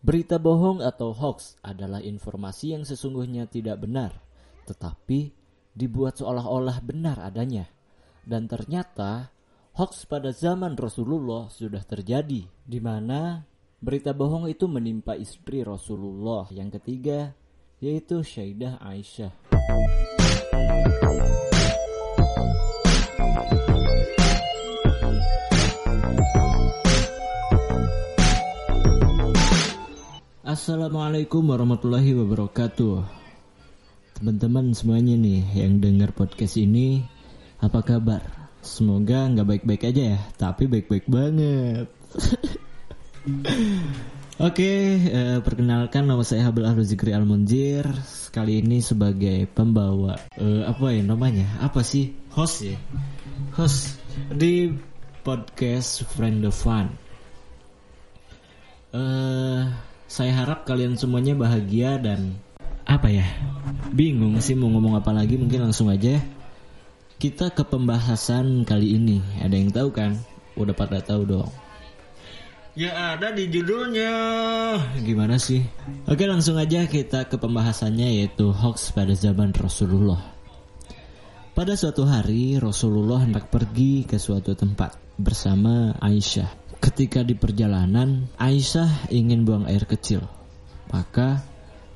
Berita bohong atau hoax adalah informasi yang sesungguhnya tidak benar, tetapi dibuat seolah-olah benar adanya. Dan ternyata hoax pada zaman Rasulullah sudah terjadi, di mana berita bohong itu menimpa istri Rasulullah yang ketiga, yaitu Syaidah Aisyah. Assalamualaikum warahmatullahi wabarakatuh Teman-teman semuanya nih yang dengar podcast ini Apa kabar? Semoga nggak baik-baik aja ya Tapi baik-baik banget Oke, eh, perkenalkan nama saya Habib Ahlu Zikri Al Munjir. Kali ini sebagai pembawa eh, apa ya namanya? Apa sih? Host ya. Host di podcast Friend of Fun. Eh, saya harap kalian semuanya bahagia dan apa ya? Bingung sih mau ngomong apa lagi? Mungkin langsung aja. Kita ke pembahasan kali ini. Ada yang tahu kan? Udah pada tahu dong. Ya ada di judulnya. Gimana sih? Oke langsung aja kita ke pembahasannya yaitu hoax pada zaman Rasulullah. Pada suatu hari Rasulullah hendak pergi ke suatu tempat bersama Aisyah. Ketika di perjalanan Aisyah ingin buang air kecil. Maka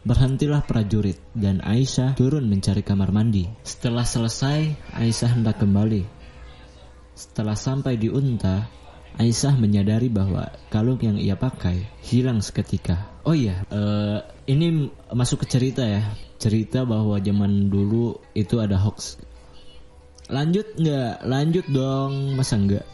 berhentilah prajurit dan Aisyah turun mencari kamar mandi. Setelah selesai Aisyah hendak kembali. Setelah sampai di unta, Aisyah menyadari bahwa kalung yang ia pakai hilang seketika. Oh iya, uh, ini masuk ke cerita ya. Cerita bahwa zaman dulu itu ada hoax. Lanjut nggak? Lanjut dong, masa nggak?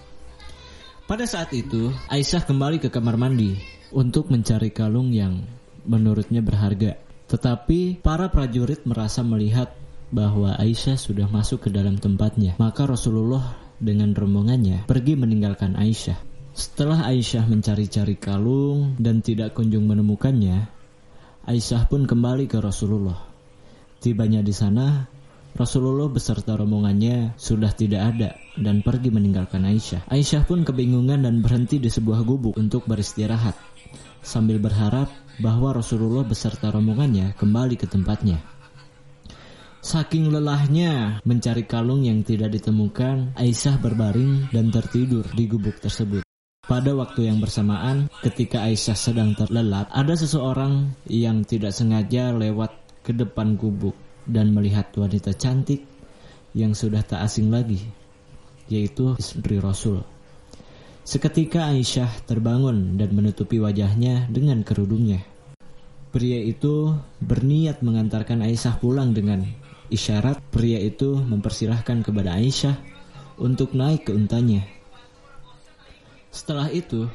Pada saat itu, Aisyah kembali ke kamar mandi untuk mencari kalung yang menurutnya berharga. Tetapi para prajurit merasa melihat bahwa Aisyah sudah masuk ke dalam tempatnya. Maka Rasulullah dengan rombongannya pergi meninggalkan Aisyah. Setelah Aisyah mencari-cari kalung dan tidak kunjung menemukannya, Aisyah pun kembali ke Rasulullah. Tibanya di sana, Rasulullah beserta rombongannya sudah tidak ada dan pergi meninggalkan Aisyah. Aisyah pun kebingungan dan berhenti di sebuah gubuk untuk beristirahat, sambil berharap bahwa Rasulullah beserta rombongannya kembali ke tempatnya. Saking lelahnya mencari kalung yang tidak ditemukan, Aisyah berbaring dan tertidur di gubuk tersebut. Pada waktu yang bersamaan, ketika Aisyah sedang terlelap, ada seseorang yang tidak sengaja lewat ke depan gubuk dan melihat wanita cantik yang sudah tak asing lagi, yaitu istri Rasul. Seketika Aisyah terbangun dan menutupi wajahnya dengan kerudungnya. Pria itu berniat mengantarkan Aisyah pulang dengan Isyarat pria itu mempersilahkan kepada Aisyah untuk naik ke untanya. Setelah itu,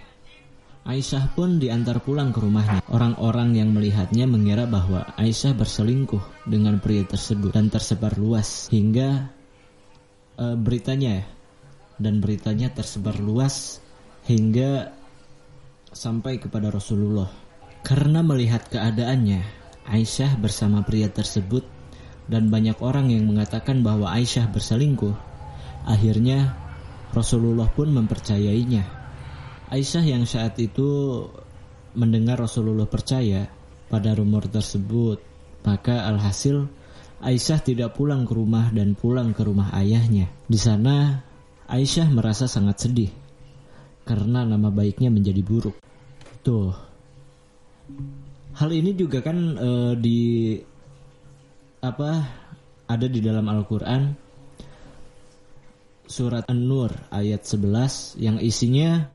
Aisyah pun diantar pulang ke rumahnya. Orang-orang yang melihatnya mengira bahwa Aisyah berselingkuh dengan pria tersebut dan tersebar luas hingga uh, beritanya dan beritanya tersebar luas hingga sampai kepada Rasulullah. Karena melihat keadaannya, Aisyah bersama pria tersebut dan banyak orang yang mengatakan bahwa Aisyah berselingkuh. Akhirnya Rasulullah pun mempercayainya. Aisyah yang saat itu mendengar Rasulullah percaya pada rumor tersebut, maka alhasil Aisyah tidak pulang ke rumah dan pulang ke rumah ayahnya. Di sana Aisyah merasa sangat sedih karena nama baiknya menjadi buruk. Tuh. Hal ini juga kan e, di apa ada di dalam Al-Qur'an surat An-Nur ayat 11 yang isinya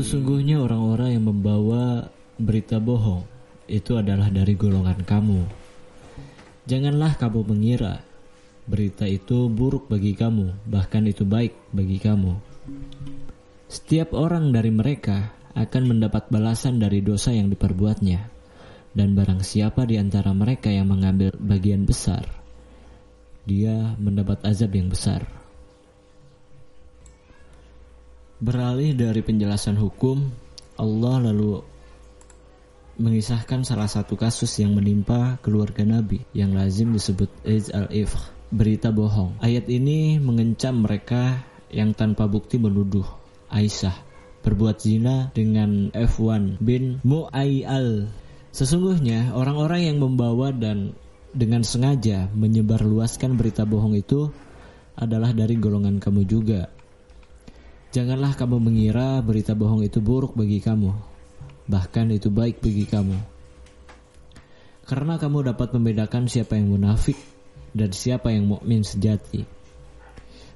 Sesungguhnya orang-orang yang membawa berita bohong itu adalah dari golongan kamu. Janganlah kamu mengira berita itu buruk bagi kamu, bahkan itu baik bagi kamu. Setiap orang dari mereka akan mendapat balasan dari dosa yang diperbuatnya. Dan barang siapa di antara mereka yang mengambil bagian besar, dia mendapat azab yang besar. Beralih dari penjelasan hukum, Allah lalu mengisahkan salah satu kasus yang menimpa keluarga Nabi yang lazim disebut Iz al-Ifh, berita bohong. Ayat ini mengencam mereka yang tanpa bukti menuduh Aisyah berbuat zina dengan F1 bin Mu'ayyal. Sesungguhnya orang-orang yang membawa dan dengan sengaja menyebarluaskan berita bohong itu adalah dari golongan kamu juga. Janganlah kamu mengira berita bohong itu buruk bagi kamu, bahkan itu baik bagi kamu. Karena kamu dapat membedakan siapa yang munafik dan siapa yang mukmin sejati.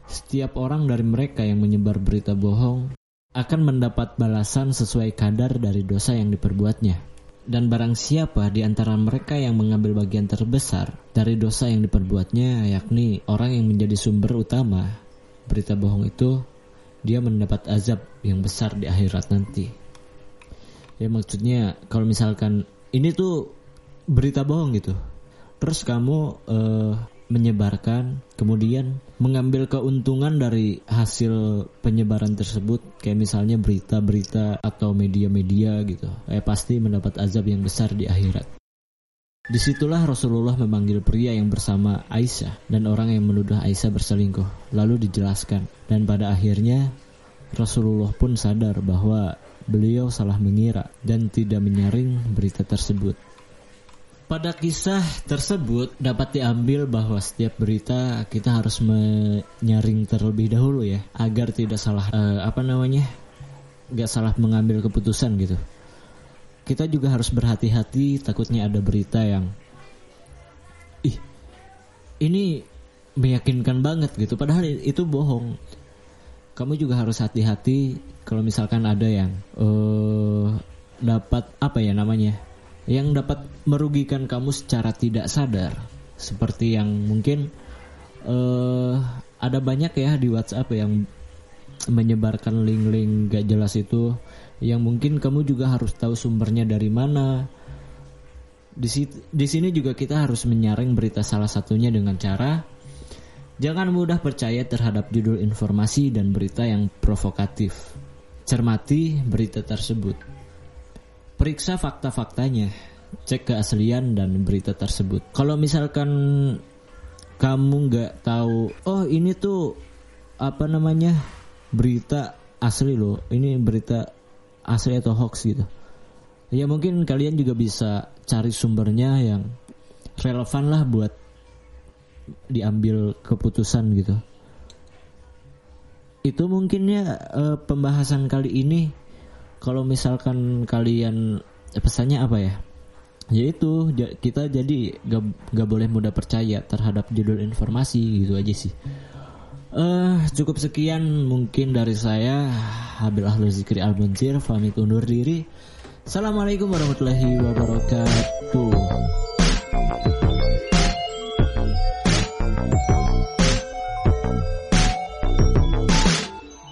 Setiap orang dari mereka yang menyebar berita bohong akan mendapat balasan sesuai kadar dari dosa yang diperbuatnya. Dan barang siapa di antara mereka yang mengambil bagian terbesar dari dosa yang diperbuatnya, yakni orang yang menjadi sumber utama berita bohong itu, dia mendapat azab yang besar di akhirat nanti. Ya maksudnya kalau misalkan ini tuh berita bohong gitu, terus kamu uh, menyebarkan, kemudian mengambil keuntungan dari hasil penyebaran tersebut, kayak misalnya berita-berita atau media-media gitu, eh pasti mendapat azab yang besar di akhirat. Di situlah Rasulullah memanggil pria yang bersama Aisyah dan orang yang menuduh Aisyah berselingkuh. Lalu dijelaskan dan pada akhirnya Rasulullah pun sadar bahwa beliau salah mengira dan tidak menyaring berita tersebut. Pada kisah tersebut dapat diambil bahwa setiap berita kita harus menyaring terlebih dahulu ya agar tidak salah uh, apa namanya nggak salah mengambil keputusan gitu kita juga harus berhati-hati takutnya ada berita yang ih ini meyakinkan banget gitu. Padahal itu bohong. Kamu juga harus hati-hati kalau misalkan ada yang uh, dapat apa ya namanya yang dapat merugikan kamu secara tidak sadar. Seperti yang mungkin uh, ada banyak ya di WhatsApp yang menyebarkan link-link gak jelas itu yang mungkin kamu juga harus tahu sumbernya dari mana. Di, di sini juga kita harus menyaring berita salah satunya dengan cara jangan mudah percaya terhadap judul informasi dan berita yang provokatif. Cermati berita tersebut. Periksa fakta-faktanya, cek keaslian dan berita tersebut. Kalau misalkan kamu nggak tahu, oh ini tuh apa namanya berita asli loh, ini berita asli atau hoax gitu. Ya mungkin kalian juga bisa cari sumbernya yang relevan lah buat diambil keputusan gitu. Itu mungkin ya uh, pembahasan kali ini kalau misalkan kalian eh, pesannya apa ya? Yaitu kita jadi gak, gak boleh mudah percaya terhadap judul informasi gitu aja sih. Uh, cukup sekian mungkin dari saya Habil Ahlul Zikri Al Pamit undur diri. Assalamualaikum warahmatullahi wabarakatuh